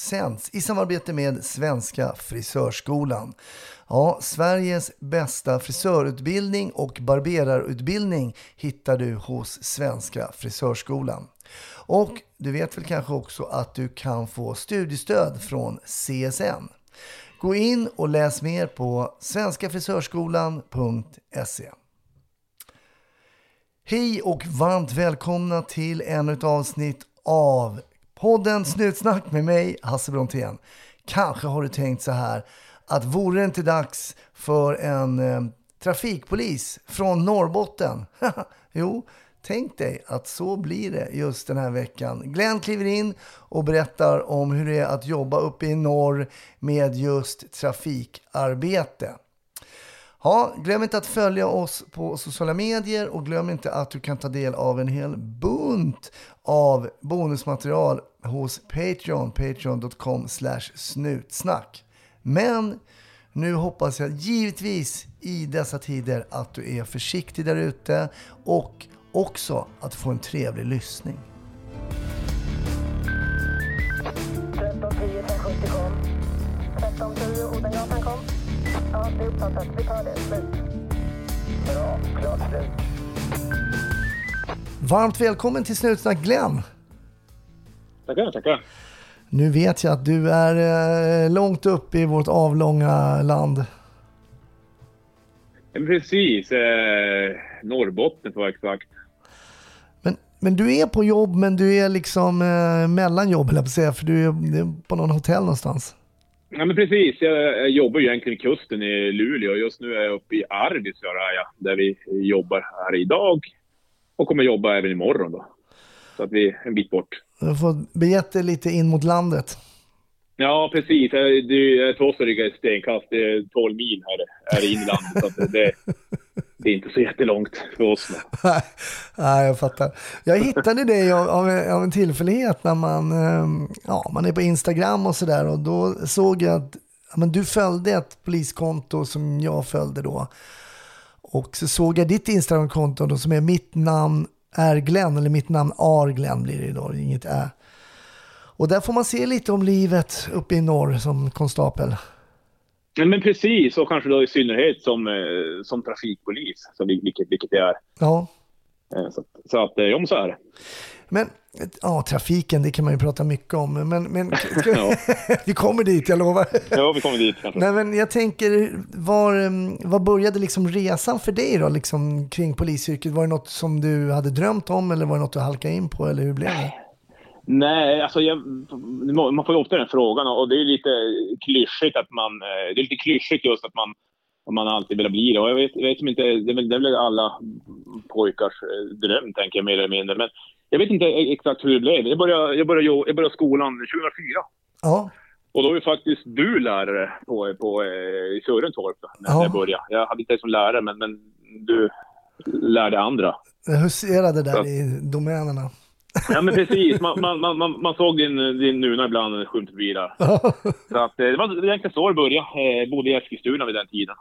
sänds i samarbete med Svenska Frisörskolan. Ja, Sveriges bästa frisörutbildning och barberarutbildning hittar du hos Svenska Frisörskolan. Och du vet väl kanske också att du kan få studiestöd från CSN. Gå in och läs mer på svenskafrisörskolan.se. Hej och varmt välkomna till ännu ett avsnitt av podden Snutsnack med mig, Hasse Brontén. Kanske har du tänkt så här att vore det inte dags för en eh, trafikpolis från Norrbotten? jo, tänk dig att så blir det just den här veckan. Glenn kliver in och berättar om hur det är att jobba uppe i norr med just trafikarbete. Ja, glöm inte att följa oss på sociala medier och glöm inte att du kan ta del av en hel bunt av bonusmaterial hos Patreon, patreon.com snutsnack. Men nu hoppas jag givetvis i dessa tider att du är försiktig där ute och också att få en trevlig lyssning. 1310 1070 kom. 1310 Odengatan kom. Ja, det är uppfattat. Vi tar det. Slut. Bra. Klart slut. Varmt välkommen till Snutsnack Glenn! Tackar, tackar. Nu vet jag att du är eh, långt upp i vårt avlånga land. Precis. Eh, Norrbotten för att exakt. Men, men du är på jobb, men du är liksom eh, mellan jobb, jag på säga, för du är, på någon hotell någonstans. Ja, men precis. Jag, jag jobbar ju egentligen vid kusten i Luleå. Just nu är jag uppe i Arvidsjaur där vi jobbar här idag. Och kommer jobba även imorgon då. Så att vi är en bit bort. Du får biljetter lite in mot landet. Ja, precis. Det är stycken stenkast. Det är 12 mil här, här i landet. Så att det, det är inte så jättelångt för oss. Nej, Nej, jag fattar. Jag hittade dig av, av, en- tillfällighet när man, eh, ja, man är på Instagram och sådär och då såg jag att men du följde ett poliskonto som jag följde då. Och så såg jag ditt Instagramkonto då som är mitt namn är Glenn, eller mitt namn är Glenn blir det då, inget ä. Och där får man se lite om livet uppe i norr som konstapel. Ja, men precis. Och kanske då i synnerhet som, eh, som trafikpolis. Så vil- vilket, vilket det är. Ja, Eh, Så, att- så att, eh, ja, så är det. men ja, trafiken det kan man ju prata mycket om. Men, men Ja. vi kommer dit, jag lovar. Ja, vi kommer dit kanske. Nej, men jag tänker, var, um, vad började liksom resan för dig då, liksom kring polisyrket? Var det något som du hade drömt om eller var det något du halkade in på eller hur blev det? Nej, alltså jag, man får ju ofta den frågan och det är lite klyschigt att man... eh, Det är lite klyschigt just att man, man alltid vill bli det. Och jag vet, jag vet inte, det är väl, det är väl alla pojkars eh, dröm, tänker jag mer eller mindre. Men jag vet inte exakt hur det blev. Jag började, jag började, jag började skolan 2004. Ja, Och då var ju faktiskt du lärare på, på, eh, i Sörentorp när Ja. jag började. Jag hade inte dig som lärare, men, men du lärde andra. jag huserade där i domänerna. Ja, men precis. Man, man, man, man, såg din, din nuna ibland skymta förbi där. Så att, eh, det var egentligen så det började. Eh, bodde i Eskilstuna vid den tiden.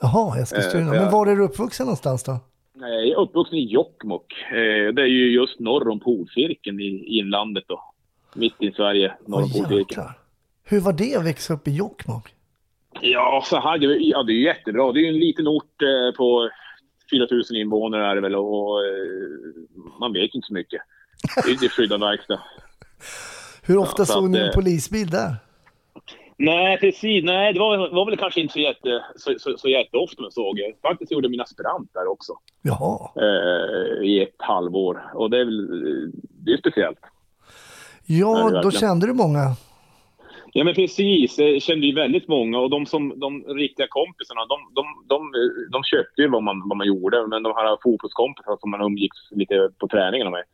Jaha, Eskilstuna. Men var är du uppvuxen någonstans då? Eh, Jag är uppvuxen i Jokkmokk. Eh, Det är ju just norr om polcirkeln i, inlandet då. Mitt i Sverige, norr om polcirkeln. Hur var det att växa upp i Jokkmokk? Ja, så här, det, ja, det är jättebra. Det är ju en liten ort eh, på 4 000 invånare är det väl och man vet inte så mycket. Det är är skyddad verkstad. Hur ofta så såg ni en polisbil där? Nej, precis. Nej, det var, var väl kanske inte så, jätte, så, så, så jätteofta man såg. Jag Faktiskt gjorde min aspirant där också Jaha. eh, i ett halvår. Och det är väl det är speciellt. Ja, det då kände du många. Ja, men precis. Jag kände ju väldigt många och de, som, de riktiga kompisarna, de, de, de, de köpte ju vad man, vad man gjorde. Men de här fotbollskompisarna som man umgicks lite på träningarna med,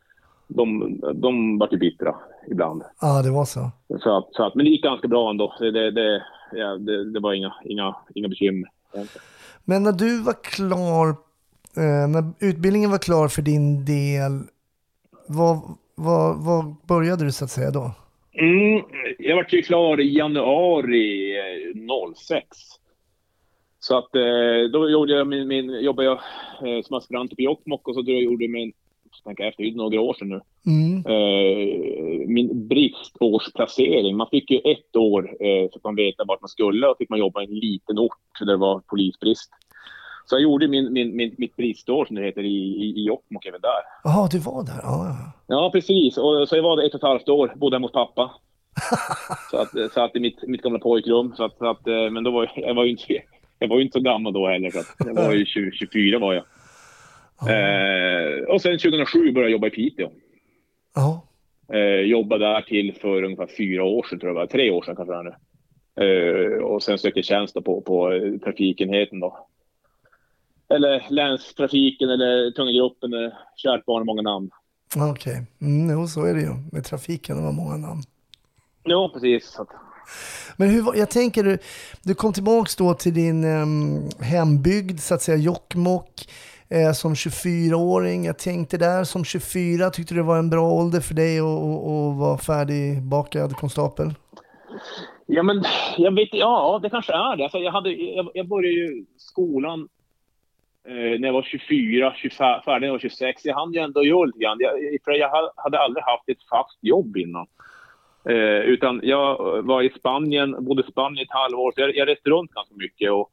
de, de var ju bittra ibland. Ja, det var så. Så att, så att, men det gick ganska bra ändå. Det, det, det, ja, det, det var inga, inga, inga bekymmer Men när du var klar, eh, när utbildningen var klar för din del, vad, vad, vad började du så att säga då? Mm, jag var ju klar i januari eh, 06. Så att eh, då gjorde jag min, min, jobbade jag eh, som aspirant i Jokkmokk och så då gjorde jag min, tänka efter, det är några år sedan nu, Mm. eh, min bristårsplacering. Man fick ju ett år eh, så att man veta vart man skulle och fick man jobba i en liten ort där det var polisbrist. Så jag gjorde min, min, min, mitt bristår som det heter i, i, i Jokkmokk även där. Jaha, du var där? Ja, ja. Ja, precis. Och, så jag var där ett och ett halvt år, bodde hemma hos pappa. så att, så att i mitt, mitt gamla pojkrum. Så att, så att, eh, men då var jag, jag var ju inte, jag var inte så gammal då heller. Så att, jag var ju 20, 24 var jag. Eh, och sen 2007 började jag jobba i Piteå. Ja. Eh, jobbade där till för ungefär fyra år sedan, tror jag. var. Tre år sedan kanske det är nu. Eh, och sen sökte jag tjänst på, på trafikenheten då. Eller länstrafiken eller tunga gruppen. eh, Kärt barn många namn. Okej, mm, jo, så är det ju med trafiken, det var många namn. Ja, precis. Men hur, jag tänker, du, du kom tillbaks då till din em, hembygd, så att säga Jokkmokk, eh, som 24-åring. Jag tänkte där som 24, tyckte du det var en bra ålder för dig att vara färdigbakad konstapel? Ja, men jag vet Ja, det kanske är det. Alltså, jag, hade, jag, jag började ju skolan eh, när jag var 24, 25, färdig när jag var 26. Jag hann ju ändå göra lite grann. Jag, för jag hade aldrig haft ett fast jobb innan. Eh, utan jag var i Spanien, bodde i Spanien ett halvår. Så jag, jag reste runt ganska mycket och,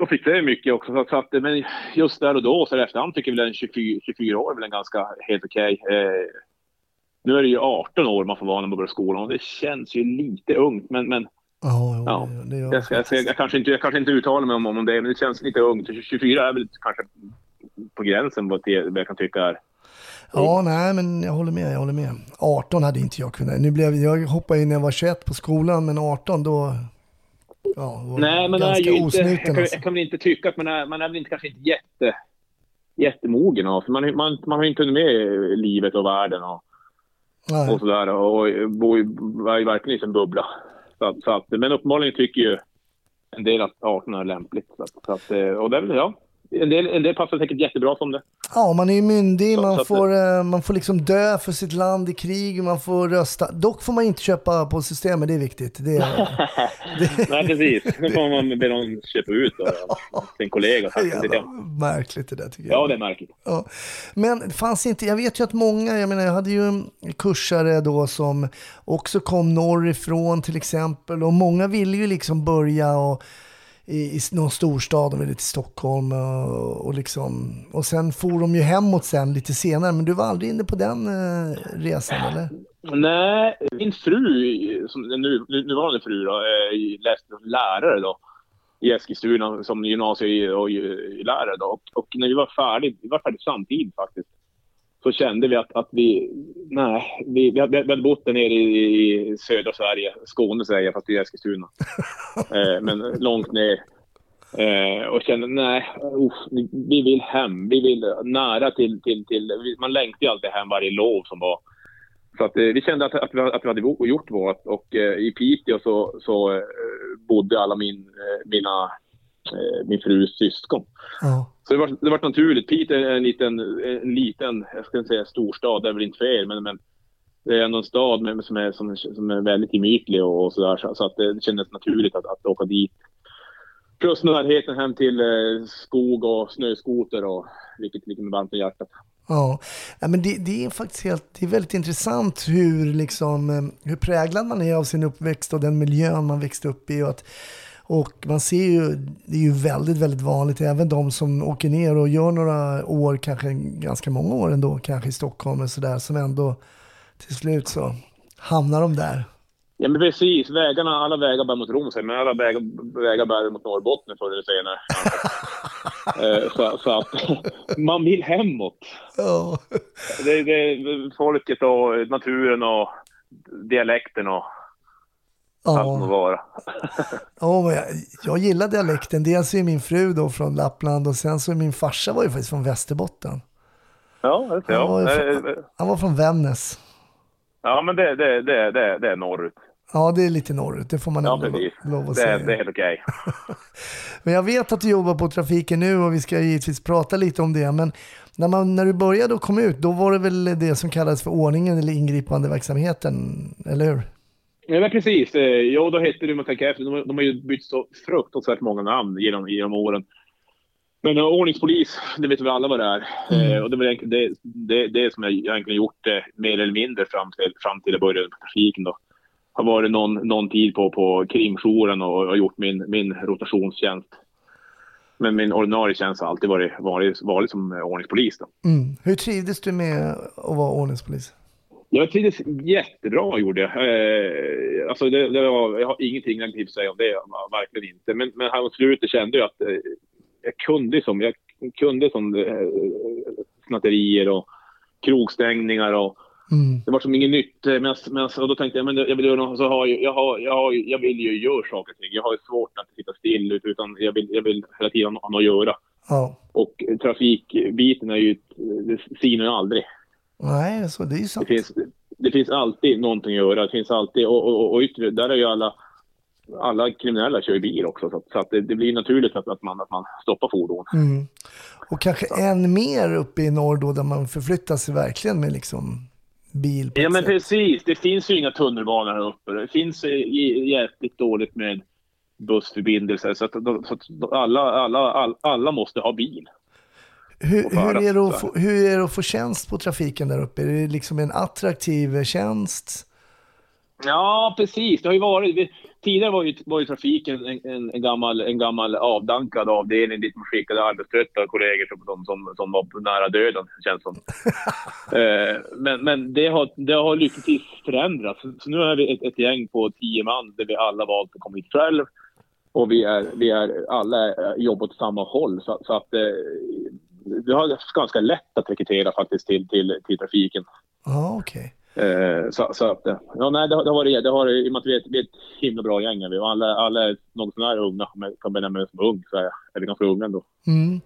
och fick se mycket också. Så, att- men just där och då, så efterhand, tycker jag väl en 24, 24 år är väl en ganska helt okej. Eh, nu är det ju 18 år man får vara när man börjar skolan och det känns ju lite ungt. Men, men Ja, jo, Ja, det, det gör jag, ska, jag, ska, jag, kanske inte, jag kanske inte uttalar mig om, om det, men det känns lite ungt. 24 är väl kanske på gränsen det- vad jag kan tycka är. Ja, nej, men jag håller med, jag håller med. 18 hade inte jag kunnat. Nu blev, jag hoppade in när jag var 21 på skolan, men 18 då... Ja, Nej, men är ju inte, jag, kan, alltså. jag kan väl inte tycka att man är, man är väl inte, kanske inte jätte, jättemogen av. Man, man, man har inte hunnit med livet och världen och, Nej. och sådär. Och bor ju, är ju verkligen i sin bubbla. Så, att- så att, men uppenbarligen tycker ju en del att 18 är lämpligt. Så att, så att, eh, och det är väl, ja. En del, en del passar säkert jättebra som det. Ja, man är ju myndig, Så- man, så får, eh, man får liksom dö för sitt land i krig, man får rösta. Dock får man inte köpa på systemet, det är viktigt. Det är, Nej, precis. Nu får man be någon köpa ut då, sin kollega. det det jävla är- märkligt det där tycker jag. Ja, det är märkligt. Ja. Men det fanns inte, jag vet ju att många, jag menar jag hade ju kursare då som också kom norrifrån till exempel och många ville ju liksom börja och, i, i någon storstad, de ville till Stockholm och, och liksom, och sen for de ju hemåt sen lite senare, men du var aldrig inne på den eh, resan eller? Nej, min fru, som nu, nu- nuvarande fru då, eh, läste som lärare då i Eskilstuna som gymnasie och eh, lärare då. Och, och när vi var färdiga, vi var färdiga samtidigt faktiskt, så kände vi att, att vi, nej, vi, vi, hade, vi hade bott där nere i, i södra Sverige, Skåne säger jag, fast det är Eskilstuna. eh, men långt ner. Eh, och kände, nej, usch, vi vill hem. Vi vill nära till, till, till man längtar ju alltid hem varje lov som var. Så att, eh, vi kände att, att, vi, att vi hade gjort vårt och eh, i Piteå så, så eh, bodde alla min, eh, mina, min frus syskon. Ja. Så det var, det var naturligt. Piteå är en liten, en liten, jag ska inte säga storstad, det är väl inte fel, men, men det är ändå en stad med, som, är, som, som är väldigt gemytlig och, och sådär. Så, så att det kändes naturligt att, att åka dit. Plus närheten hem till eh, skog och snöskoter och vilket ligger mig varmt om hjärtat. Ja, ja men det, det är faktiskt helt, det är väldigt intressant hur, liksom, eh, hur präglad man är av sin uppväxt och den miljön man växte upp i. Och, att, och man ser ju, det är ju väldigt, väldigt vanligt, även de som åker ner och gör några år, kanske ganska många år ändå, kanske i Stockholm och sådär, som ändå till slut så hamnar de där. Ja men precis, vägarna, alla vägar bär mot Rom säger men alla vägar, vägar bär mot Norrbotten förr eller senare. Eh, så, så att man vill hemåt. Ja, Det, det, folket och naturen och dialekten och allt må ja. vara. men jag, jag gillar dialekten. Dels är min fru då från Lappland och sen så är min farsa var ju faktiskt från Västerbotten. Ja, det ser Han var, jag. Eh, från, han var från Vännäs. Ja, men det, det, det, det, det är norrut. Ja, det är lite norrut. Det får man Ja, ändå lov att Det, säga. det är helt okej. Men jag vet att du jobbar på trafiken nu och vi ska givetvis prata lite om det. Men när, man, när du började och kom ut, då var det väl det som kallades för ordningen eller ingripande verksamheten, eller hur? Ja, men precis. Eh, Jo, då hette det, man tänker efter, de, de har ju bytt så fruktansvärt många namn genom, genom åren. Men uh, ordningspolis, det vet vi alla vad det är. Eh, och det är väl egentligen det, det, det som jag egentligen gjort det mer eller mindre fram till, fram till jag började på trafiken då. Har varit någon, någon tid på, på krimjouren och, och gjort min, min rotationstjänst. Men min ordinarie tjänst har alltid varit, varit, varit som eh, ordningspolis då. Mm. Hur trivdes du med att vara ordningspolis? Jag trivdes jättebra gjorde jag. Eh, alltså det, det var, jag har ingenting negativt att säga om det, verkligen inte. Men, men här mot slutet kände jag att eh, jag kunde som, jag kunde som eh, snatterier och krogstängningar och Mm. det var som inget nytt. eh, Men, men, och då tänkte jag, men jag vill, göra så har, jag, jag, har, jag, har, jag vill ju göra saker och ting. Jag har svårt att sitta still utan jag vill, jag vill hela tiden ha något att göra. Ja. Och trafikbiten är ju, det sinar ju aldrig. Nej, så det är sant. Det finns, det finns alltid någonting att göra. Det finns alltid, och, och, och yttre, där är ju alla, alla kriminella kör bil också. Så, att- så att det, det blir naturligt att, att, man, att man stoppar fordon. Mm. Och kanske än mer uppe i norr då, där man förflyttar sig verkligen med liksom bil Ja men sätt. precis, det finns ju inga tunnelbanor här uppe. Det finns eh, j- jäkligt dåligt med bussförbindelser. Så att, så att alla, alla, alla, alla måste ha bil. Hur, hur, är det att få, hur är det att få tjänst på trafiken där uppe? Är det liksom en attraktiv tjänst? Ja, precis. Det har ju varit... vi- Tidigare var ju, var ju trafiken en, en, en, gammal, en gammal avdankad avdelning dit man skickade arbetströtta kollegor som, som, som, som var nära döden, känns som. eh, men men det, har, det har lyckligtvis förändrats. Så nu är vi ett, ett gäng på tio man där vi alla valt att komma hit själv. Och vi är, vi är alla eh, jobbar åt samma håll. Så, så att eh, vi har ganska lätt att rekrytera faktiskt till, till, till trafiken. Ja, okej. Eh, så, så att, ja, nej, det, det har varit, det har, i och med att vi är, ett- vi är ett himla bra gäng. Är vi, och alla, alla är något sånär unga, om jag kan benämna mig som ung, så är, är vi ganska unga ändå. Mm.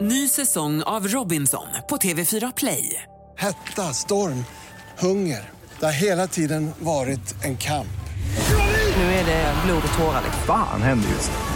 Ny säsong av Robinson på TV4 Play. Hetta, storm, hunger. Det har hela tiden varit en kamp. Nu är det blod och tårar. liksom. Fan händer just nu.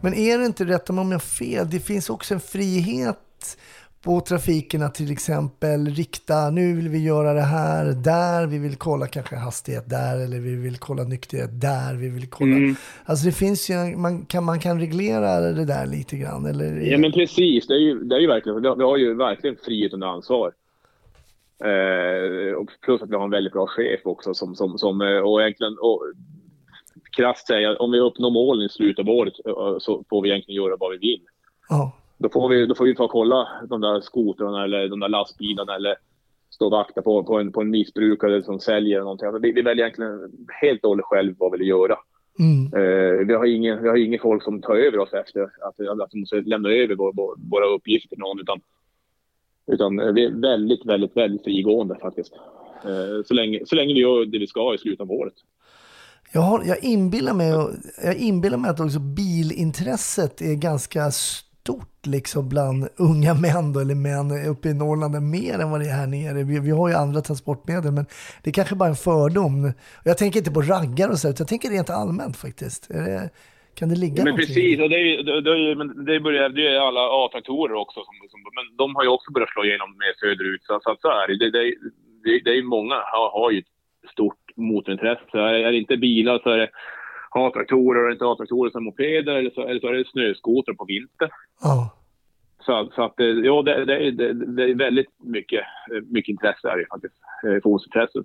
Men är det inte, rätta mig om jag har fel, det finns också en frihet på trafiken att till exempel rikta, nu vill vi göra det här, där, vi vill kolla kanske hastighet där, eller vi vill kolla nykterhet där, vi vill kolla. Alltså det finns ju, man kan, man kan reglera det där lite grann, eller? Ja, men precis. Det är ju, det är ju verkligen, vi har- vi har ju verkligen frihet under ansvar. Eh, och plus att vi har en väldigt bra chef också som, som, som eh, och egentligen, och, krasst säga, om vi uppnår målen i slutet av året så får vi egentligen göra vad vi vill. Ja. Då får vi, då får vi ta och kolla de där skotrarna eller de där lastbilarna eller stå och vakta på, på, en, på en missbrukare som säljer någonting. Alltså vi, vi väljer egentligen helt och hållet själv vad vi vill göra. Mm. Eh, vi, har ingen, vi har ingen folk som tar över oss efter att, att vi måste lämna över vår, vår, våra uppgifter till någon. Utan, utan vi är väldigt, väldigt, väldigt frigående faktiskt. Eh, så, länge, så länge vi gör det vi ska i slutet av året. Jag, har, jag, inbillar mig, jag inbillar mig att också bilintresset är ganska stort liksom bland unga män då, eller män uppe i Norrland, mer än vad det är här nere. Vi, vi har ju andra transportmedel, men det är kanske bara en fördom. Jag tänker inte på raggar och så, utan jag tänker rent allmänt faktiskt. Det, kan det ligga Men någonting? precis, och det är, det, det men det börjar, det är alla A-traktorer också. Som, som, men de har ju också börjat slå igenom mer söderut. Så, så, så är det. Det, det, det, det är många har, har ju ett stort motorintresse. Är, det inte bilar så är det, ha traktorer och inte ha traktorer som mopeder eller så, eller så är det snöskotrar på vintern. Ja. Så, så att, eh, ja, det, det, det, det är väldigt mycket, eh, mycket intresse är det faktiskt. eh, Fordonsintresse.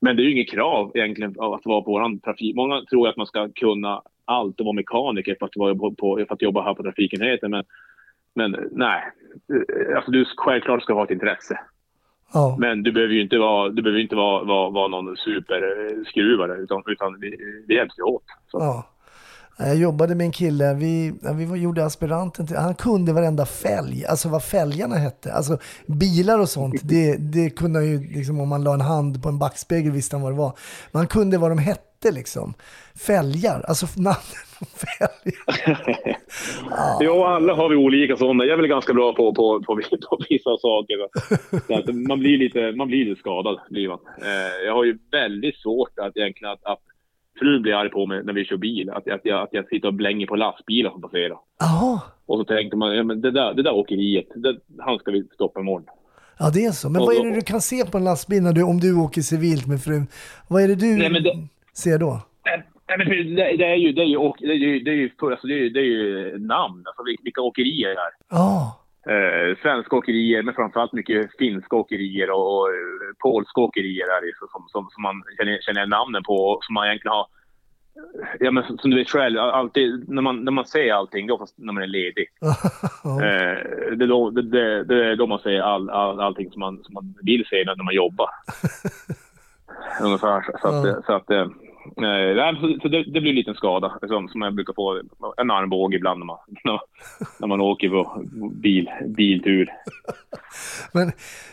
Men det är ju inget krav egentligen att vara på våran trafik. Många tror att man ska kunna allt och vara mekaniker för att, vara på, på, för att jobba här på trafikenheten. Men, men nej, alltså du självklart ska ha ett intresse. Ja. Men du behöver ju inte vara, du behöver inte vara, vara, vara någon superskruvare utan, utan vi, vi hjälps ju åt. Så. Ja. Jag jobbade med en kille, vi, vi gjorde aspiranten till, han kunde varenda fälg, alltså vad fälgarna hette. Alltså bilar och sånt, det, det kunde han ju, liksom, om man la en hand på en backspegel visste han vad det var. Men han kunde vad de hette liksom. Fälgar, alltså namnet på fälgar. Jo, alla har vi olika sådana. Jag är väl ganska bra på, på, på, på vissa saker. Man, blir lite, man blir lite skadad. Blir man. Eh, jag har ju väldigt svårt att egentligen att, att frun blir arg på mig när vi kör bil. Att, att, jag, att jag sitter och blänger på lastbilar som passerar. Jaha, Och så tänker man, ja, men det, där, det där åkeriet, det, han ska vi stoppa imorgon. ja det är så. Men vad är det du kan se på en lastbil när du, om du åker civilt med frun? Vad är det du Nej, det- ser då? Nej, men för det, det är ju, det är ju, åk- det är ju, det är ju, alltså det är ju, det är ju namn, alltså vil- vilka åkerier det är. Ja, Eh, svenska åkerier, men framförallt mycket finska åkerier och, och eh, polska åkerier är det som, som, som man känner, känner namnen på och som man egentligen har... Ja, men som, som du vet själv, alltid, när, man, när man säger allting, det är oftast när man är ledig. Eh, det, är då, det, det, det är då man säger all, all, allting som man, som man vill säga när man jobbar. Ungefär. Så att, Ja. så att, eh, så, så det, det blir en liten skada som, som jag brukar få. En armbåge ibland när man, när, man åker på bil, biltur. Men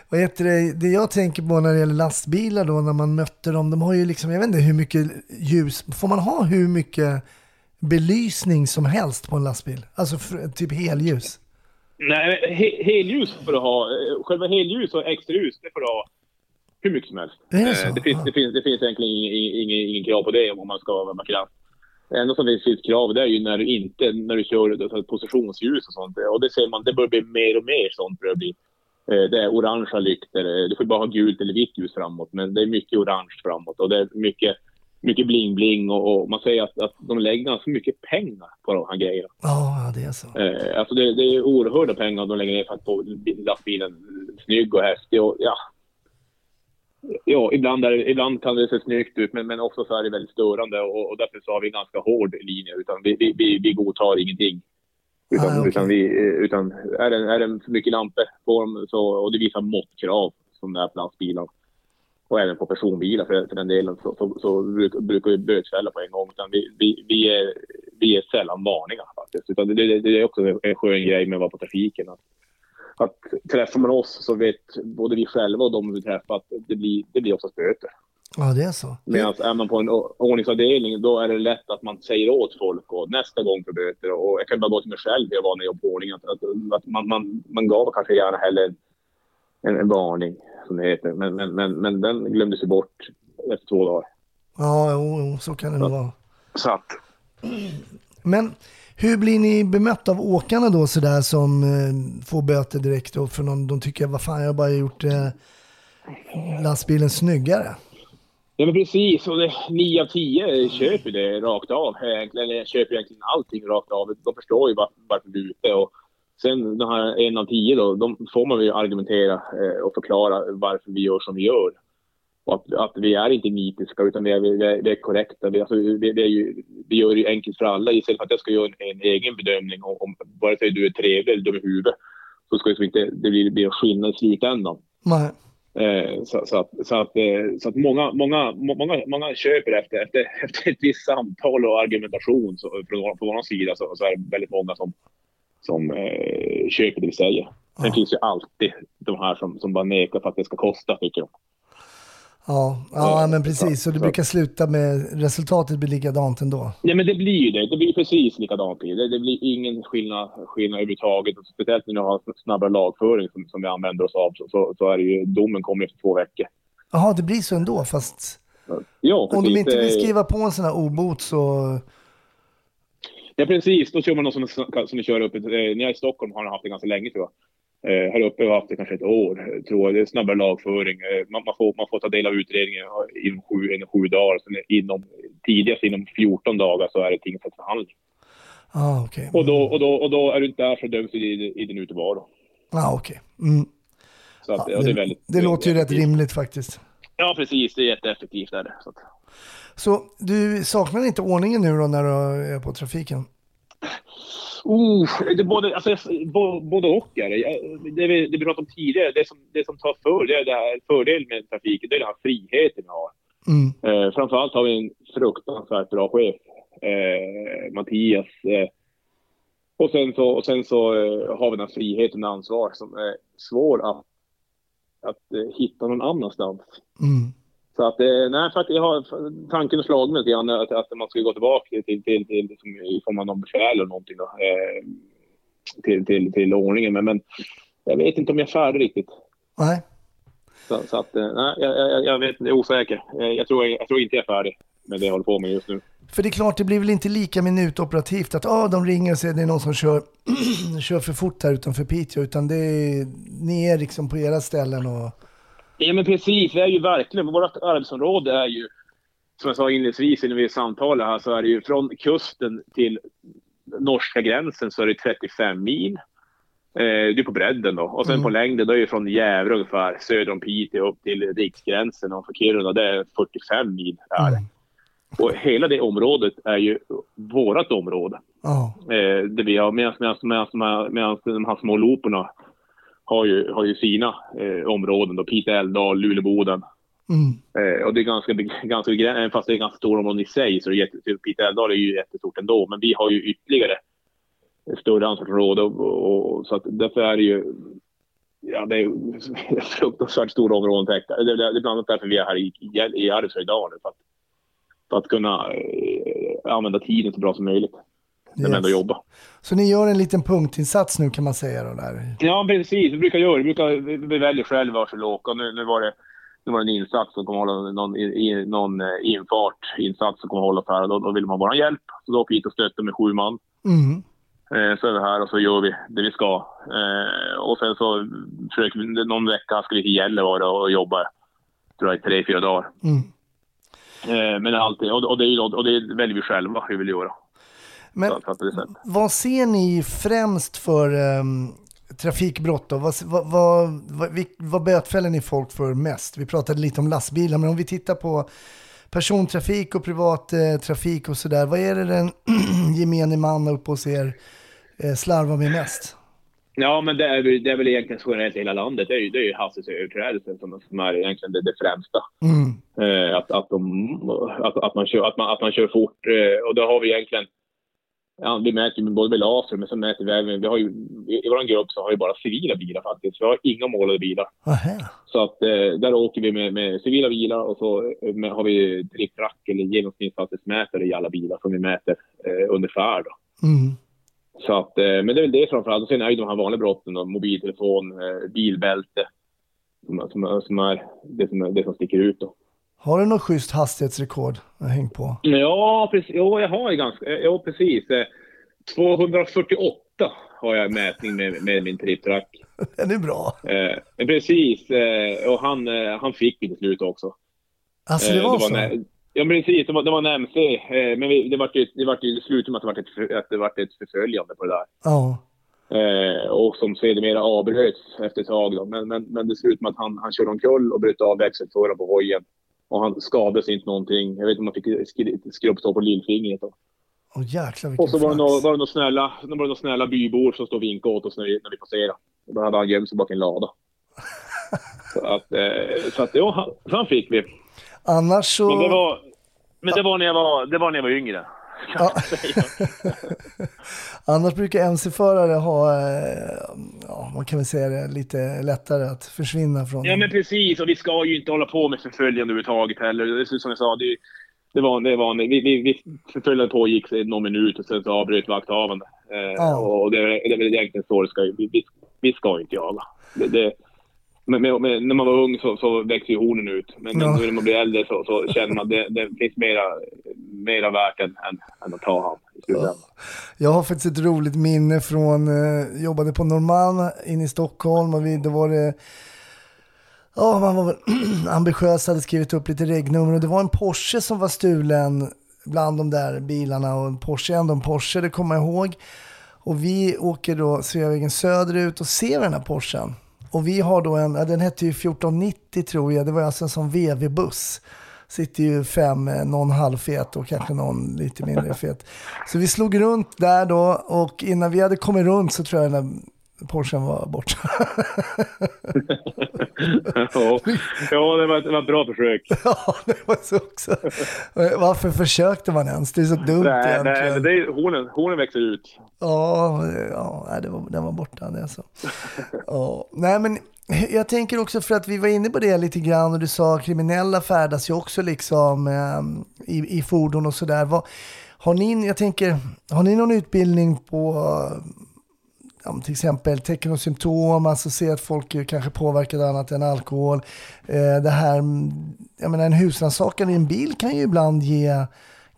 vad heter det, det jag tänker på när det gäller lastbilar då, när man mötte dem, de har ju liksom, jag vet inte hur mycket ljus, får man ha hur mycket belysning som helst på en lastbil? Alltså fr- typ helljus? Nej, he, helljus får du ha. Eh, Själva helljus och extraljus, det får du ha hur mycket som helst. Det Eh? Det finns, det finns, det finns egentligen ingen, ingen, ingen krav på det om man ska vara kraft. Det enda som finns krav det är ju när du inte, när du kör positionsljus och sånt. Och det ser man, det börjar bli mer och mer sånt börjar bli. Eh, Det är orangea lyktor. Eh, Du får bara ha gult eller vitt ljus framåt, men det är mycket orange framåt och det är mycket, mycket bling-bling och, och man säger att, att de lägger ganska mycket pengar på de här grejerna. Ja, det är så. Eh, alltså det, det är oerhörda pengar de lägger ner för att få lastbilen snygg och häftig. Och, ja. Ja, ibland, är ibland kan det se snyggt ut, men, men också så är det väldigt störande och, och därför så har vi en ganska hård linje. Utan vi, vi, vi, vi godtar ingenting. Utan, Ah, okej. utan, vi, utan är, det, är det för mycket lampor på dem så, och det visar måttkrav som det är på lastbilar och även på personbilar för, för den delen så, så, så brukar, brukar vi bötfälla på en gång. Utan vi, vi, vi, är, vi är sällan varningar faktiskt. Utan det, det, det är också en skön grej med att vara på trafiken. Att, att träffar man oss så vet både vi själva och de vi träffar att det blir, det blir oftast böter. Ja, det är så. Medan är man på en ordningsavdelning då är det lätt att man säger åt folk och nästa gång för böter. Och jag kan bara gå till mig själv när jag var när jag på ordning. Att, att, att man, man, man gav kanske gärna hellre en, en, en varning som det heter. Men, men, men, men den glömdes ju bort efter två dagar. Ja, jo, jo, så kan det nog vara. Så att, Men hur blir ni bemötta av åkarna då sådär som eh, får böter direkt då för någon, de tycker vad fan jag har bara gjort eh, lastbilen snyggare. Ja men precis, och det, 9 av 10 köper det rakt av. Egentligen, Eller köper egentligen allting rakt av. De förstår ju var- varför du är ute. Och sen de här 1 av 10 då, de får man ju argumentera eh, och förklara varför vi gör som vi gör. Och att, att vi är inte nitiska utan vi är, vi är, vi är korrekta. Vi, alltså, vi, vi, ju, vi gör det ju enkelt för alla. Istället för att jag ska göra en, en egen bedömning om, om vare sig du är trevlig eller dum i huvudet. Så ska det, inte, det blir, blir skillnad i slutändan. Nej. Eh, så, så att, så att, eh, så att många, många, må- många, många köper efter, efter, efter ett visst samtal och argumentation så, från, från vår sida så, så är det väldigt många som, som eh, köper det vi säger. Sen finns ju alltid de här som, som bara nekar för att det ska kosta, tycker de. Ja, ja Eh, men precis. Så det brukar sluta med, resultatet blir likadant ändå. Nej, men det blir ju det. Det blir precis likadant. Det, det blir ingen skillnad, skillnad överhuvudtaget. Och Speciellt när vi har snabbare lagföring som, som vi använder oss av så, så, så är det ju, domen kommer efter två veckor. Jaha, det blir så ändå fast Ja, om de inte vill skriva på en sån här obot så... Ja, precis. Då kör man något som, som ni kör upp. Eh, när jag är i Stockholm har jag haft det ganska länge tror jag. Eh, här uppe har vi haft det kanske ett år, tror jag. Det är snabbare lagföring. Eh, man, man, får, man får ta del av utredningen inom sju, inom sju dagar. Sen inom, tidigast inom 14 dagar så är det tingsrättsförhandling. Ah, okej. Och, då, och, då, och då är du inte där så döms du i, i din utevaro. Ah, okej. Mm. Så att, Ja, det, det, väldigt, det låter ju rätt rimligt faktiskt. Ja, precis. Det är jätteeffektivt. Är det. Så att, Så du saknar inte ordningen nu då när du är på trafiken? Oh, det både, alltså, både och är det. Det vi, det vi pratade om tidigare, det som, det som tar för, det är det här fördelen med trafiken, det är den här friheten vi har. Mm. Eh, framförallt har vi en fruktansvärt bra chef, eh, Mattias. Eh, och sen så, och sen så eh, har vi den här friheten och ansvar som är svår att, att eh, hitta någon annanstans. Mm. Så att, eh, nej, för att jag har tanken slagit mig lite grann att, att man ska gå tillbaka till, till, till, till som i form av någon befäl eller någonting då, eh, till, till, till ordningen. Men, men jag vet inte om jag är färdig riktigt. Nej. Så, så att, eh, nej, jag, jag, jag vet, jag är osäker. Eh, Jag tror, jag tror inte jag är färdig med det jag håller på med just nu. För det är klart, det blir väl inte lika minutoperativt att ah, de ringer och säger att det är någon som kör, kör för fort här utanför Piteå, utan det är, ni är liksom på era ställen och... Ja men precis, det är ju verkligen, vårt arbetsområde är ju, som jag sa inledningsvis när vi samtalade här, så är det ju från kusten till norska gränsen så är det 35 mil. Eh, det är på bredden då. Och sen Mm. på längden då är det från Gävle ungefär söder om Piteå upp till riksgränsen och för Kiruna det är 45 mil. Är det. Och hela det området är ju vårat område. Ja. Eh, det vi har, medan, medan, medan, de här- medan de här små loporna har ju, har ju sina eh, områden. Då, Pite älvdal, Luleåboden. Mm. Eh, och det är ganska, ganska begränsat, fast det är ganska stora områden i sig, så är det jätte, Pite älvdal är ju jättestort ändå. Men vi har ju ytterligare större ansvarsområde och, och, och, så att därför är det ju Ja, det är fruktansvärt stora områden täckta. Det, det, det är bland annat därför vi är här i, i, i Arvidsjaur idag nu. För att, för att kunna eh, använda tiden så bra som möjligt. När vi ändå Yes. jobbar. Så ni gör en liten punktinsats nu kan man säga då där. Ja, precis. Vi brukar göra det. Vi, brukar, vi, väljer själva var vi ska åka. Nu, nu var det nu var det en insats som kommer hålla någon, i, någon eh, infart, insats som kommer hålla för här. Då, då vill man bara ha hjälp. Så då åker vi hit och stöttar med sju man. Mm. Eh, så är vi här och så gör vi det vi ska. Eh, och sen så försöker vi, någon vecka ska vi till Gällivare och jobba, tror jag, i tre, fyra dagar. Mm. Eh, men alltid, och, och, det och det väljer vi själva hur vi vill göra. Men det vad ser ni främst för ehm, trafikbrott då? Vad, vad, vad, vad, vad bötfäller ni folk för mest? Vi pratade lite om lastbilar, men om vi tittar på persontrafik och privat eh, trafik och sådär. Vad är det den gemene man uppe hos er eh, slarvar med mest? Ja, men det är, väl- det är väl egentligen generellt i hela landet. Det är ju, det är ju hastighetsöverträdelsen som, som är egentligen det, det främsta. Mm. Eh, att, att, de, att, att, man kör, att, man, att man kör fort. Eh, och då har vi egentligen... Ja, vi mäter ju både med laser, men så mäter vi även... Vi har ju, I vår grupp så har vi bara civila bilar faktiskt. Vi har inga målade bilar. Aha. Så att eh, där åker vi med, med civila bilar och så eh, med, har vi trick-track eller genomsnittshastighetsmätare i alla bilar som vi mäter eh, färd. Då. Mm. Så att, eh, men det är väl det framförallt. Och sen är ju de här vanliga brotten då, mobiltelefon, eh, bilbälte. Som, som, som är det som, är- det som sticker ut då. Har du något schysst hastighetsrekord att häng på? Ja, precis. Jo, jag har ju ganska... eh, Jo, precis. Eh, 248 har jag mätning med, med min tripptrack. Den är bra. Eh, precis. Eh, och han, eh, han fick ju till slut också. Alltså det Eh, var så? nä- ja, precis. Det var, det var en MC. Eh, men vi, det var ju det vart ju det slutade med att det var ett, att det var ett förföljande på det där. Ja. Eh, och som sedermera avbröts efter ett tag. Då. Men, men, men det slutade med att han, han körde omkull och bröt av växelföraren på hojen. Och han skadades inte någonting. Jag vet inte om han fick skrubbsår på lillfingret. Då. Åh jäklar Och så var det, några, var det några snälla, det var några snälla bybor som stod och vinkade åt oss när vi, när vi passerade. Då hade han gömt sig bakom en lada. så att, eh, så att ja, han, så han fick vi. Annars så... Men det var, men det var, när, jag var, det var när jag var yngre. Ja. Annars brukar MC-förare ha, eh, ja, man kan väl säga det, lite lättare att försvinna från. Ja men precis, och vi ska ju inte hålla på med förföljande överhuvudtaget heller. Det är som jag sa, det, det var, det var vi, vi, vi förföljandet pågick någon minut och sen så avbröt vakthavande. Eh, Ja. Och det, är- det är väl egentligen så det ska vi, vi, vi ska inte jaga. Det, det, men, men, när man var ung så, så växer ju hornen ut. Men, Ja. nu när man blir äldre så, så känner man att det, det finns mera, mera värt än, än, än att ta han i slutändan. Jag har faktiskt ett roligt minne från, eh, jobbade på Norrmalm inne i Stockholm och vi, då var det, ja man var väl ambitiös, hade skrivit upp lite regnummer och det var en Porsche som var stulen bland de där bilarna och en Porsche är ändå en Porsche, det kommer jag ihåg. Och vi åker då Sveavägen söderut och ser den här Porschen. Och vi har då en, den hette ju 1490 tror jag, det var alltså en sån VV-buss. Sitter ju fem, eh, någon halvfet och kanske någon lite mindre fet. Så vi slog runt där då och innan vi hade kommit runt så tror jag den där Porschen var borta. ja, det, var, det var ett bra försök. ja, det var så också. Varför försökte man ens? Det är så dumt nej, egentligen. nej, det är, hornen, hornen växer ut. Ja, ja det var, den var borta. Det alltså. ja, nej, men jag tänker också för att vi var inne på det lite grann och du sa kriminella färdas ju också liksom eh, i, i fordon och sådär. Har ni, jag tänker, har ni någon utbildning på ja, till exempel tecken och symptom, alltså se att folk är kanske påverkade annat än alkohol. Eh, det här, jag menar en husrannsakan i en bil kan ju ibland ge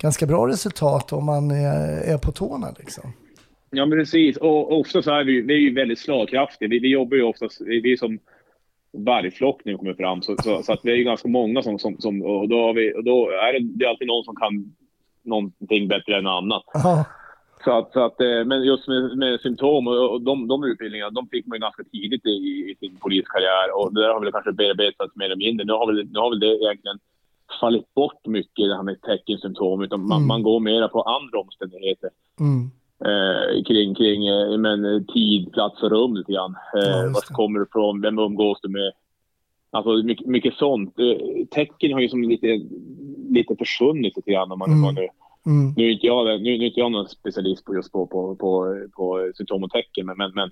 ganska bra resultat om man är, är på tårna liksom. Ja, men precis. Och ofta så är vi, vi är ju väldigt slagkraftiga. Vi, vi jobbar ju oftast, vi är som vargflock när vi kommer fram. Så, så, så, att vi är ju ganska många som, som, som och då, har vi, och då är det, det är alltid någon som kan någonting bättre än annat. Aha. Så att, så att, eh, men just med, med symptom och, de, de utbildningarna, de fick man ju ganska tidigt i, i sin poliskarriär och det där har väl kanske bearbetats mer eller mindre. Nu har väl, nu har väl det egentligen fallit bort mycket det här med tecken, symptom, utan man, Mm. man går mera på andra omständigheter. Mm. Eh, kring, kring eh, men, eh, tid, plats och rum lite grann. Ja, Eh, just vart kommer du ifrån? Vem umgås du med? Alltså mycket, mycket sånt. Eh, tecken har ju som lite, lite försvunnit lite grann. Om man, Mm. man nu, Mm. nu, är inte jag, nu, nu är inte jag någon specialist på just på, på, på, på symptom och tecken, men, men, men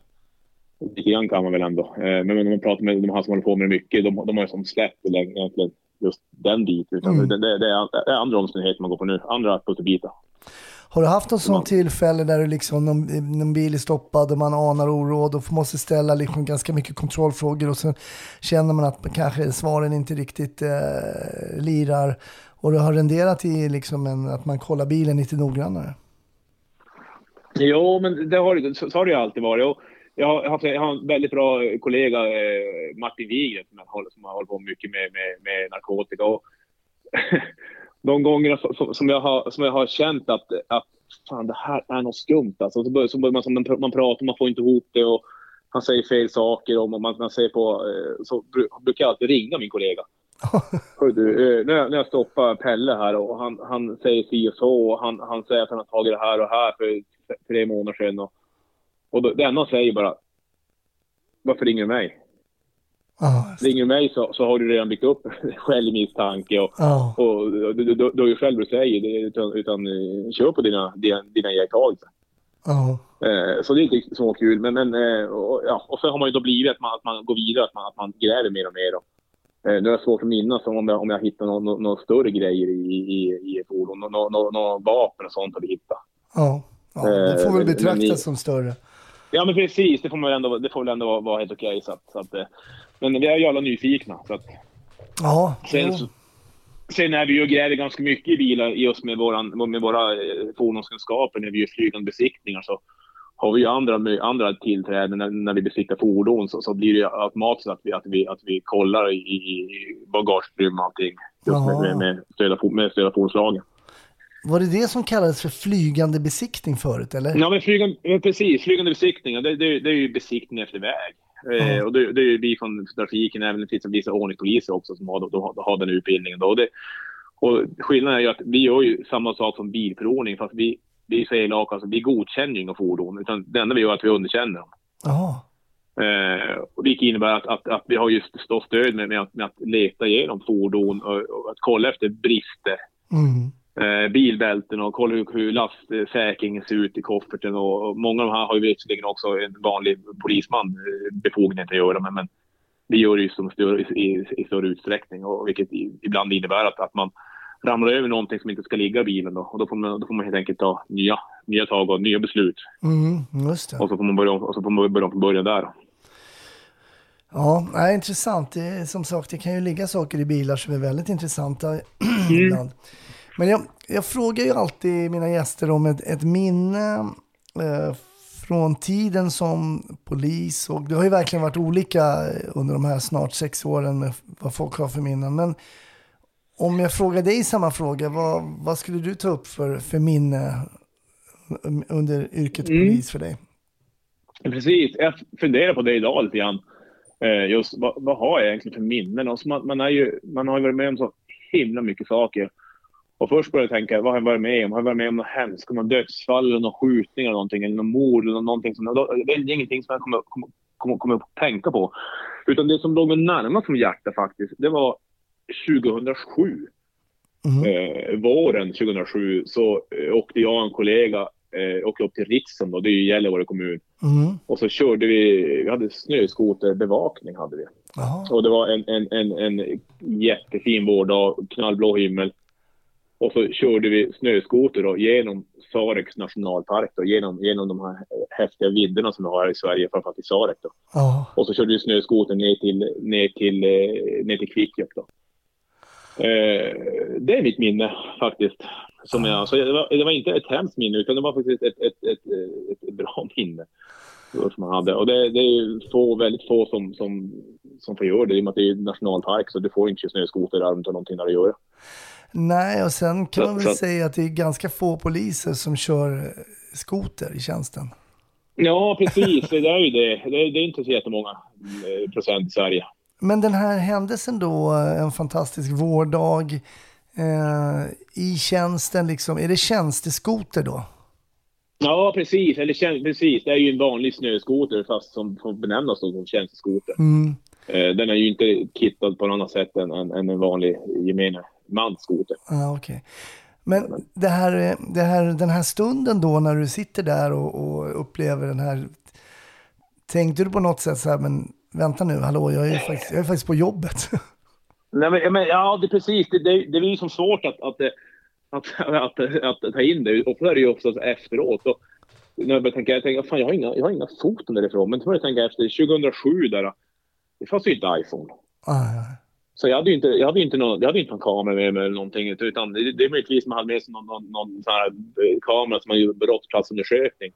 lite grann kan man väl ändå. Eh, men när man pratar med de här som håller på med det mycket, de, de har ju som släppt egentligen just den biten. Mm. det, det, det, är, andra omständigheter man går på nu, andra pusselbitar. Har du haft något sånt tillfälle där du liksom, någon, någon bil är stoppad och man anar oråd och måste ställa liksom ganska mycket kontrollfrågor och sen känner man att kanske svaren inte riktigt eh, lirar och det har renderat i liksom en, att man kollar bilen lite noggrannare? Jo, men det har, så, så har det ju alltid varit. Och jag, har, haft, jag har en väldigt bra kollega, eh, Martin Wigren, som, som har hållit på mycket med, med, med narkotika. Och de gångerna som, som, jag har, som jag har känt att, att fan, det här är något skumt. Alltså, så börjar, så börjar man, som man, man pratar, man får inte ihop det och han säger fel saker. Och man, man säger på, eh, så brukar jag alltid ringa min kollega. Du, eh, när, jag, när jag stoppar Pelle här och han, han säger si och så och han, han säger att han har tagit det här och här för tre månader sedan. Och, och då, det enda han säger bara, varför ringer du mig? Ja, Ringer du mig så, så har du redan byggt upp självmisstanke och, ja, och du, du, du, är ju själv du säger utan, utan eh, kör på dina, dina, dina iakttagelser. ja. Eh, så det är inte så kul. Men, men, eh, och, ja, och så har man ju då blivit att man, att man går vidare, att man, att man gräver mer och mer. Och, eh, det svårt att minnas om jag, om jag hittar några nå, nå större grejer i, i, i ett fordon. Några nå, nå, vapen och sånt har vi hittat. ja. ja det Eh, får väl men- betraktas men som större. Ja men precis, det får, man väl ändå, det får väl ändå vara, helt okej. så att, så att, eh, men vi är ju alla nyfikna. Så att, Ja, sen, så- sen är vi ju och gräver ganska mycket i bilar just med, våran, med våra eh, fordonskunskaper när vi gör flygande besiktningar. Så har vi ju andra, andra tillträden när, när vi besiktar fordon så, så blir det ju automatiskt att vi, att vi, att vi kollar i, i bagageutrymme och allting. Just med, med, med, stöd av, fordonslagen. Var det det som kallades för flygande besiktning förut eller? Ja, men flygande, men precis. Flygande besiktningar, det, det, det är ju besiktning efter väg. Eh, och det, det är ju vi från trafiken, även det finns vissa ordningspoliser också som har, då, då, har den utbildningen. Då. Och, det, och skillnaden är ju att vi gör ju samma sak som bilprovning, fast vi, vi så elaka, alltså, vi godkänner inga fordon. Utan det enda vi gör är att vi underkänner dem. Jaha. Eh, vilket innebär att, att, att vi har just stå stöd med, med, att, med att leta igenom fordon och, och att kolla efter brister Mm. eh, bilbälten och kolla hur, hur lastsäkringen ser ut i kofferten. Och, och många av de här har ju visserligen också en vanlig polisman eh, befogenhet att göra, men, men vi gör det ju som större, i, i större utsträckning, och vilket ibland innebär att, att man ramlar över någonting som inte ska ligga i bilen. Då, och då får, man, då får man helt enkelt ta nya, nya tag och nya beslut. Mm, just det. Och så får man börja, och så får man börja från början där. Ja, nej, intressant. Det är, som sagt, det kan ju ligga saker i bilar som är väldigt intressanta ibland. Men jag, jag frågar ju alltid mina gäster om ett, ett minne eh, från tiden som polis. Och det har ju verkligen varit olika under de här snart sex åren med vad folk har för minnen. Men om jag frågar dig samma fråga, vad, vad skulle du ta upp för, för minne under yrket Mm. polis för dig? Precis. Jag funderar på det idag lite grann. Eh, Just vad, vad har jag egentligen för minnen? Alltså man, man, är ju, man har ju varit med om så himla mycket saker. Och först började jag tänka, vad har jag varit med om? Har jag varit med om något hemskt? Något dödsfall eller någon skjutning eller någonting? Eller någon mord eller någonting. Som, det är ingenting som jag kommer, kommer, kommer, kommer att tänka på. Utan det som låg mig närmast som hjärta faktiskt, det var 2007. Eh, våren 2007 så eh, åkte jag och en kollega eh, åkte upp till Ritsem, då, det är ju Gällivare kommun. Mm. Och så körde vi, vi hade snöskoterbevakning hade vi. Jaha. Och det var en, en, en, en jättefin vårdag, knallblå himmel. Och så körde vi snöskoter då, genom Sareks nationalpark, då, genom, genom de här häftiga vidderna som vi har här i Sverige, framförallt i Sarek. Då. Och så körde vi snöskoter ner till, ner till, eh, ner till Kvikkjokk. Då. Eh, det är mitt minne faktiskt. Som jag, så det, var, det var inte ett hemskt minne, utan det var faktiskt ett, ett, ett, ett, bra minne. Som man hade. Och det, det är få, väldigt få som, som, som får göra det, i och med att det är nationalpark, så du får inte snöskoter där, har någonting där att göra. Nej, och sen kan Så- man väl så- säga att det är ganska få poliser som kör eh, skoter i tjänsten. Ja, precis. Det är ju det. Det är, det är inte så jättemånga eh, procent i Sverige. Men den här händelsen då, en fantastisk vårdag eh, i tjänsten, liksom, är det tjänsteskoter då? Ja, precis. Eller precis. Det är ju en vanlig snöskoter fast som får benämnas som tjänsteskoter. Mm. Eh, Den är ju inte kittad på något annat sätt än, än, än en vanlig gemene mans skoter. Ah, okej. Men det här, det här, den här stunden då när du sitter där och, och upplever den här, tänkte du på något sätt så här, men vänta nu, hallå, jag är faktiskt, jag är faktiskt på jobbet. Nej, men, men, ja, det är precis. Det, det, det blir ju som svårt att, att, att, att, att, att ta in det. Och så är det ju också efteråt. Och när jag började tänka, jag tänkte, fan, jag har inga, jag har inga foton därifrån. Men så började jag tänka efter 2007 där, det fanns ju inte iPhone. Ah, Så jag hade ju inte, jag hade inte, någon, jag hade inte någon kamera med mig eller någonting. Utan det, det är möjligtvis man hade med sig någon, någon, någon sån här eh, kamera som man gjorde brottsplatsundersökning.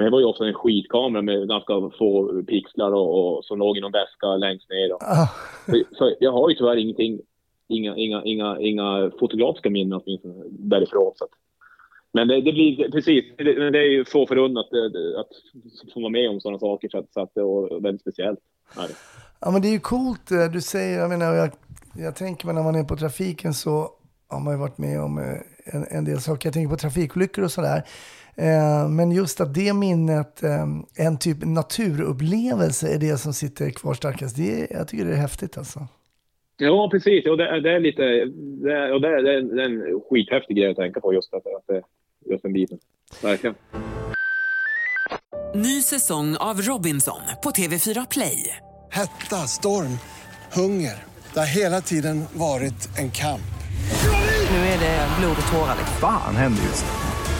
Men det var ju också en skitkamera med ganska få pixlar och, och som låg i någon väska längst ner. Ah. Så, så jag har ju tyvärr ingenting, inga, inga, inga, inga fotografiska minnen åtminstone därifrån. Så att. Men det, det blir precis, det, det är ju så förunnat att, att få vara med om sådana saker så att, så att det är väldigt speciellt. det. Ja men det är ju coolt eh, du säger, jag menar jag, jag tänker mig när man är på trafiken så har man ju varit med om eh, en, en del saker. Jag tänker på trafikolyckor och sådär. Eh, Men just att det minnet, eh, en typ naturupplevelse är det som sitter kvar starkast. Det, är- jag tycker det är häftigt alltså. Ja, precis. Och det, är- det är lite... Det och det är, det är en skithäftig grej att tänka på, just, att, att, det- just den biten. Verkligen. Ny säsong av Robinson på TV4 Play. Hetta, storm, hunger. Det har hela tiden varit en kamp. Nu är det blod och tårar. Fan händer just nu.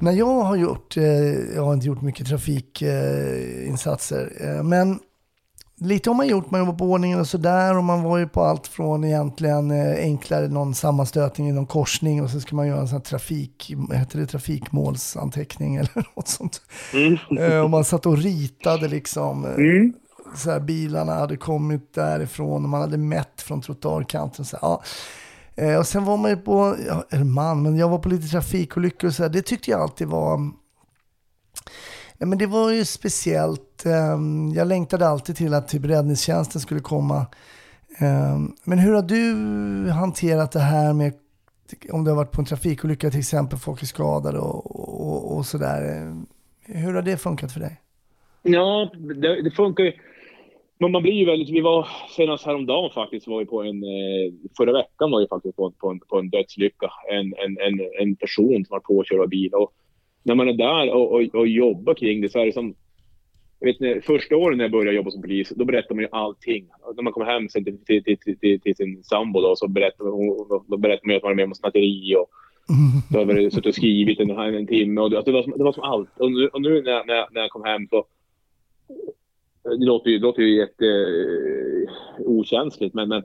När jag har gjort, eh, jag har inte gjort mycket trafikinsatser, eh, men lite har man gjort, man jobbar på ordningen och sådär och man var ju på allt från egentligen eh, enklare, någon sammanstötning i någon korsning och så ska man göra en sån här trafik, heter det, trafikmålsanteckning eller något sånt. Eh, och man satt och ritade liksom. eh, Så här, bilarna hade kommit därifrån och man hade mätt från trottoarkanten. Så här, ja. Eh, och sen var man ju på, ja, eller man, men jag var på lite trafikolyckor och så här. Det tyckte jag alltid var, nej men det var ju speciellt. Eh, jag längtade alltid till att typ räddningstjänsten skulle komma. Eh, men hur har du hanterat det här med om du har varit på en trafikolycka till exempel, folk är skadade och, och, och sådär. Eh, hur har det funkat för dig? Ja, det, det funkar ju. Men man blir ju väldigt... Vi var senast häromdagen faktiskt var vi på en... eh, Förra veckan var vi faktiskt på, en- på, en, på en dödslycka. En, en, en, en person som var påkörd av bil. Och när man är där och, och, och jobbar kring det så är det som... Jag vet, när, första åren när jag började jobba som polis, då berättar man ju allting. Och När man kommer hem sen till, till, till, till, till, sin sambo då, så berättar man, då berättar man ju att man är med om snatteri och då har vi suttit och skrivit en, en timme. Och det, alltså det, var som, det var som allt. Och nu, och nu när, jag- när, jag- när jag kom hem så... Det låter ju, det låter ju jätte eh, men, men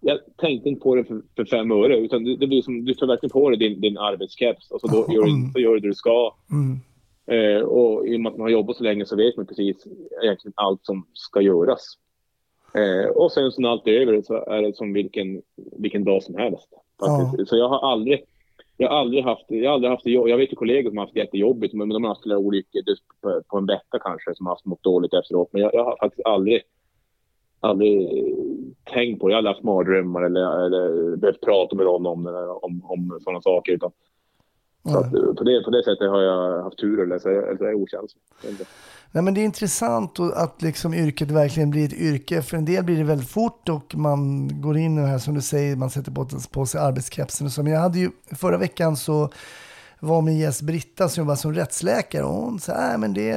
jag tänkte inte på det för, för fem öre. Utan det, det blir som, du tar verkligen på dig din, din arbetskeps och så då gör, du, så gör du det du ska. Mm. Eh, och i och med att man har jobbat så länge så vet man precis egentligen allt som ska göras. Eh, och sen så när allt är över så är det som vilken, vilken dag som helst. Faktiskt. Så jag har aldrig, jag har aldrig haft, jag har aldrig haft. Jag vet ju kollegor som har haft det jättejobbigt, men de har haft olyckor på, på en vecka kanske, som har haft mått dåligt efteråt. Men jag, jag har faktiskt aldrig, aldrig tänkt på det. Jag har aldrig haft mardrömmar eller, eller behövt prata med någon om, om, om sådana saker. Utan, så att, på, det, på det sättet har jag haft tur, eller så, är jag okänslig. Nej, men det är intressant och- att liksom yrket verkligen blir ett yrke. För en del blir det väldigt fort och man går in i det här som du säger, man sätter på, på sig arbetskepsen och så. Men jag hade ju, förra veckan så var min gäst Britta som jobbar som rättsläkare och hon sa, nej men det,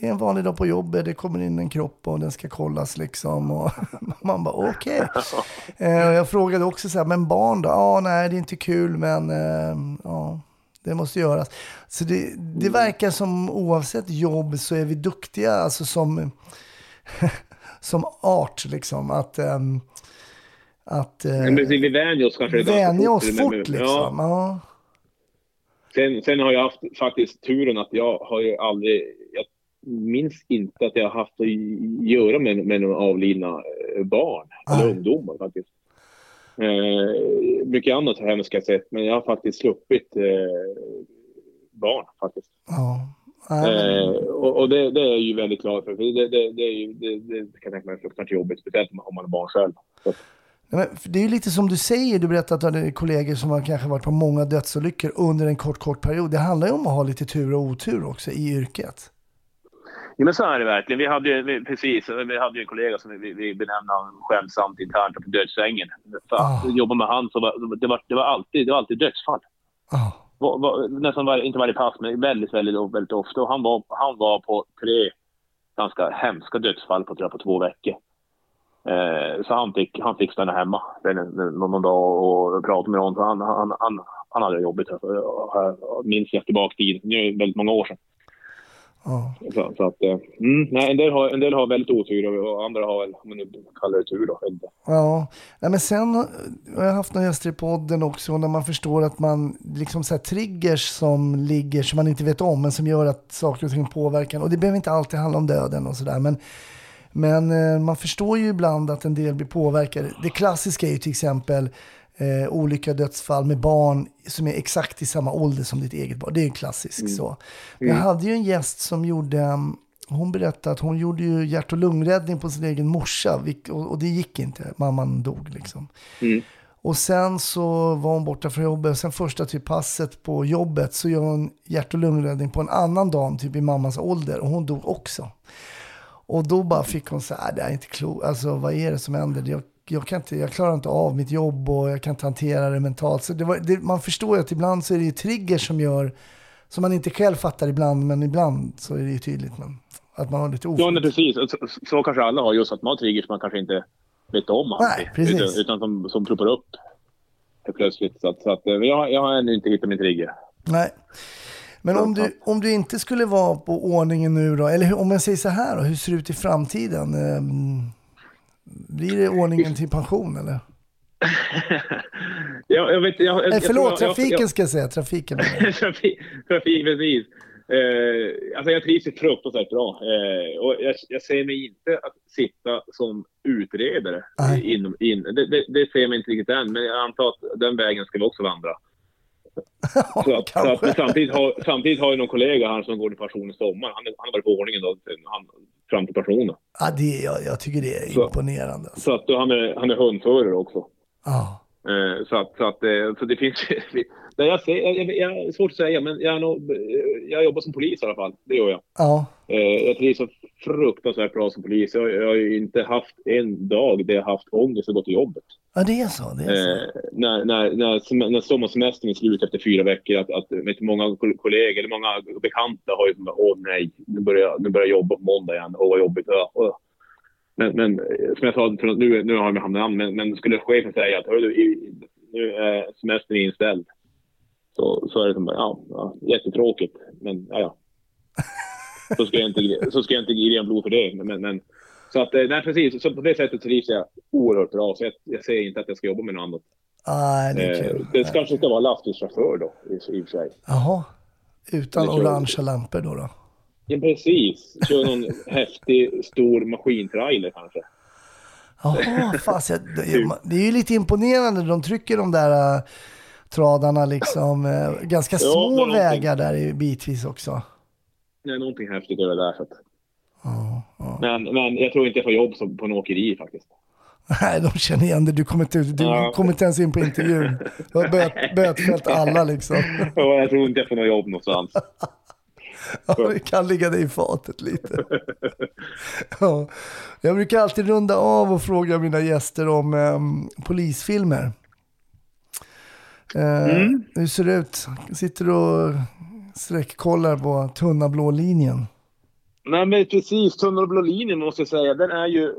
det är en vanlig dag på jobbet, det kommer in en kropp och den ska kollas liksom. Och man bara okej. Eh, och jag frågade också så här, men barn då? Ja, nej det är inte kul men eh, ja, det måste göras. Så det, det verkar som oavsett jobb så är vi duktiga, alltså som, som art liksom. Att, ehm, att eh, Men precis, vi vänjer oss kanske vänja oss fort men- liksom. Ja. Sen, sen har jag haft faktiskt turen att jag har ju aldrig... Jag minns inte att jag har haft att göra med, med några avlidna eh, barn eller ungdomar faktiskt. Eh, mycket annat hemskt har jag sett, men jag har faktiskt sluppit eh, barn faktiskt. Ja. Eh, och och det, det är jag ju väldigt glad för. det, det, det, är ju, det, det kan jag tänka mig är fruktansvärt jobbigt, speciellt om man är barn själv. Så, Det är ju lite som du säger, du berättade att du hade kollegor som har kanske varit på många dödsolyckor under en kort, kort period. Det handlar ju om att ha lite tur och otur också i yrket. Ja, men så är det verkligen. Vi hade vi, precis, vi hade en kollega som vi, vi benämnde skämtsamt internt på dödsängen. För att Ah. jobba med han så var det, var, det, var alltid, det var alltid dödsfall. Ah. Var, var, nästan var, inte varje pass, men väldigt, väldigt, väldigt ofta. Och han var, han var på tre ganska hemska dödsfall på, tror jag, på två veckor. Eh, så han fick, han fick stanna hemma någon dag och prata med honom. Han, han, han, han hade det jobbigt. Alltså, minns jag tillbaka tiden. Det är väldigt många år sedan. Ja. Så, så att, eh, mm, nej, en, del har, en del har väldigt otur och, andra har väl, om man nu kallar det tur då. jag inte. Ja, Nej, men sen har jag haft några gäster i podden också när man förstår att man liksom så här triggers som ligger som man inte vet om men som gör att saker och ting påverkar. Och det behöver inte alltid handla om döden och sådär. Men, men eh, man förstår ju ibland att en del blir påverkade. Det klassiska är ju till exempel eh, olika dödsfall med barn som är exakt i samma ålder som ditt eget barn. Det är ju klassiskt Mm. så. Jag hade ju en gäst som gjorde, um, hon berättade att hon gjorde ju hjärt och lungräddning på sin egen morsa och, och det gick inte. Mamman dog liksom. Mm. Och sen så var hon borta från jobbet och sen första typ passet på jobbet så gör hon hjärt och lungräddning på en annan dam typ i mammas ålder och hon dog också. Och då bara fick hon så här, det är inte klokt, alltså vad är det som händer? Jag, jag, kan inte, jag klarar inte av mitt jobb och jag kan inte hantera det mentalt. Så det var, det, man förstår ju att ibland så är det ju triggers som gör, som man inte själv fattar ibland, men ibland så är det ju tydligt. Men, att man har lite Ja, oflyt. nej, precis. Så, så kanske alla har, just att man har triggers man kanske inte vet om alltid. Nej, precis. Utan, utan som, som ploppar upp plötsligt. Så, att, så att, eh, jag, jag har ännu inte hittat min trigger. Nej. Men om du, om du inte skulle vara på ordningen nu då, eller hur, om jag säger så här då, hur ser det ut i framtiden? Blir det ordningen till pension eller? Jag, jag vet, jag, jag, Eh, förlåt, jag- trafiken ska jag säga, trafiken. trafik, precis. Eh, alltså jag trivs ju fruktansvärt bra. Eh, och jag, jag ser mig inte att sitta som utredare. Inom, in, det, det, det ser jag mig inte riktigt än, men jag antar att den vägen ska vi också vandra. så att, så att, men samtidigt, har, samtidigt har jag någon kollega här som går i pension i sommar. Han, han har varit på ordningen då, han, fram till pensionen. Ja, det, jag, jag tycker det är Så- imponerande. Så att han, är, han är hundförare också. Ja. Eh, så, att, så, att, eh, så det finns det jag ser, jag, jag, jag, svårt att säga, men jag, är nog, jag jobbar som polis i alla fall. Det gör jag. Ja. Eh, jag trivs så fruktansvärt bra som polis. Jag, jag har ju inte haft en dag där jag haft ångest att gå till jobbet. ja, det är så. Det är så. Eh, när, när, när, när sommarsemestern är slut efter fyra veckor, att, att vet, många kol- kollegor eller många bekanta har ju åh nej, nu börjar, nu börjar jag jobba på måndag igen. Åh vad jobbigt. Ja, åh. Men, men eh, som jag sa, för nu, nu har jag hamnat namn, men, men skulle chefen säga att "Hörru du, i- nu är semestern inställd. Så, så är det som ja, ja, jättetråkigt. Men ja, ja. Så ska jag inte, så ska jag inte ge en blod för det. Men, men, så att, eh, nej precis, så på det sättet trivs jag oerhört bra. Så jag, jag säger inte att jag ska jobba med något annat. Ah, det är Eh, kul. det kanske ska vara lastbilschaufför då, i, i och för sig. Jaha. Utan orangea lampor då? då. Ja, precis. Kör någon häftig, stor maskintrailer kanske. Jaha, fast jag, det, det är ju lite imponerande. De trycker de där uh, tradarna liksom. eh, ganska Ja, små vägar där i bitvis också. Det är någonting häftigt över det där. Så att. Men, men jag tror inte jag får jobb som, på en åkeri faktiskt. Nej, de känner igen det. Du kommer inte, du Ja. kommer inte ens in på intervjun. Du har böt, bötfällt alla liksom. Ja, jag tror inte jag får något jobb någonstans. Ja, det kan ligga dig i fatet lite. Ja. Jag brukar alltid runda av och fråga mina gäster om em, polisfilmer. Eh, Mm. Hur ser det ut? Sitter du och sträckkollar på tunna blå linjen? Nej men precis, och blå linjen måste jag säga, den är ju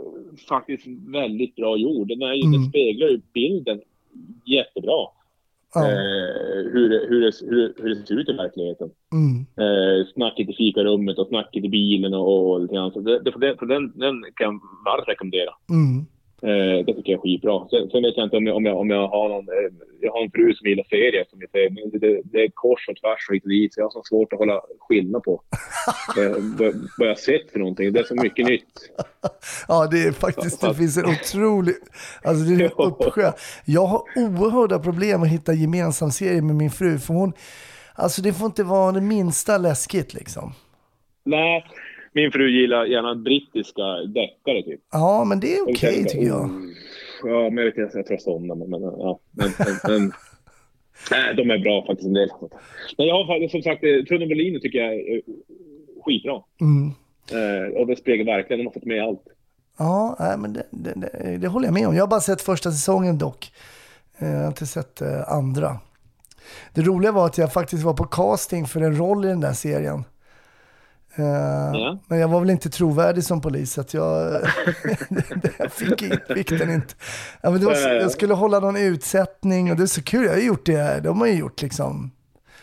faktiskt väldigt bra gjord. Den, är ju, den speglar ju bilden jättebra. Eh, hur, det, hur, det, hur, det, hur det ser ut i verkligheten. Mm. Eh, snacket i fikarummet och snacket i bilen och, och lite grann. Så det, det, för den, den kan jag varmt rekommendera. Mm. Eh, det tycker jag är skitbra. Sen, sen vet jag inte om jag, om jag, om jag har någon... Eh, jag har en fru som gillar serier som jag säger. Men det, det, är kors och tvärs och hit och dit. Så jag har så svårt att hålla skillnad på eh, vad, vad jag sett för någonting. Det är så mycket nytt. Ja, det är faktiskt, det finns en otrolig, alltså det är en uppsjö. Jag har oerhörda problem att hitta gemensam serie med min fru, för hon, alltså det får inte vara det minsta läskigt liksom. Nej, min fru gillar gärna brittiska deckare typ. Ja, men det är okej bara, tycker jag. "Oh." Ja, men jag vet inte, jag tror jag somnar. Men, ja, men, men, nej, de är bra faktiskt en del. Men jag har faktiskt som sagt, Trunno Berlin tycker jag är eh, skitbra. Mm. Eh, och det speglar verkligen, de har fått med allt. Ja, nej, men det, det, det, det håller jag med om. Jag har bara sett första säsongen dock. Eh, Jag har inte sett eh, andra. Det roliga var att jag faktiskt var på casting för en roll i den där serien. Eh, Ja. Men jag var väl inte trovärdig som polis, att jag, jag fick, fick den inte. Ja, men det var, så- jag skulle hålla någon utsättning och det är så kul, jag har gjort det, de har ju gjort liksom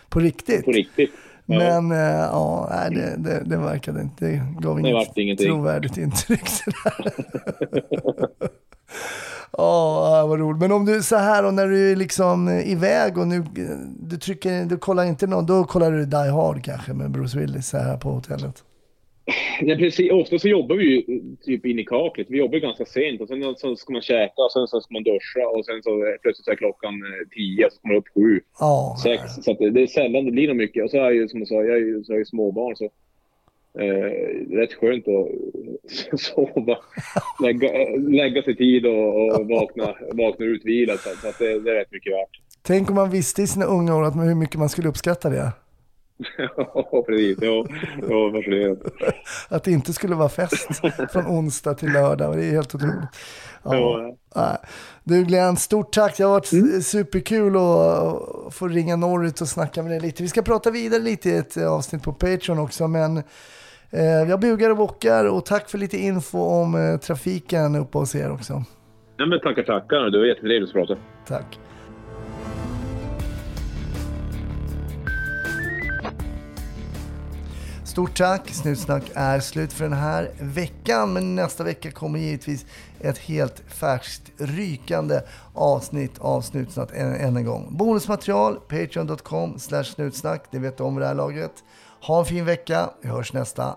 på riktigt. På riktigt. Ja. Men eh, ja, nej, det, det, det verkade inte, det gav Det inget ingenting. trovärdigt intryck. Ja, vad roligt. Men om du så här och när du är liksom iväg och nu, eh, du trycker, du kollar inte någon, då kollar du Die Hard kanske med Bruce Willis så här på hotellet. Ja, precis. Ofta så jobbar vi ju typ in i kaklet. Vi jobbar ganska sent och sen så ska man käka och sen så ska man duscha och sen så eh, plötsligt så är klockan eh, tio och så kommer man upp sju, Ja, sex. Så det, är sällan det blir något mycket. Och så är jag ju som du sa, jag är ju, så är jag ju småbarn så eh, det rätt skönt att sova, lägga, lägga sig tid och, och vakna, vakna utvilad. Så, så det, det är rätt mycket värt. Tänk om man visste i sina unga år att hur mycket man skulle uppskatta det. Ja, precis. Ja, ja fascinerande. Att det inte skulle vara fest från onsdag till lördag. Det är helt otroligt. Ja. Nej. Du Glenn, stort tack. Det har varit Mm. superkul att få ringa norrut och snacka med dig lite. Vi ska prata vidare lite i ett avsnitt på Patreon också, men jag bugar och bockar och tack för lite info om eh, trafiken uppe hos er också. Nej, men tackar, tackar. Det var jättetrevligt att prata. Tack. Stort tack! Snutsnack är slut för den här veckan. Men nästa vecka kommer givetvis ett helt färskt, rykande avsnitt av Snutsnack än, än en gång. Bonusmaterial, patreon.com snutsnack. Det vet du om det här laget. Ha en fin vecka. Vi hörs nästa.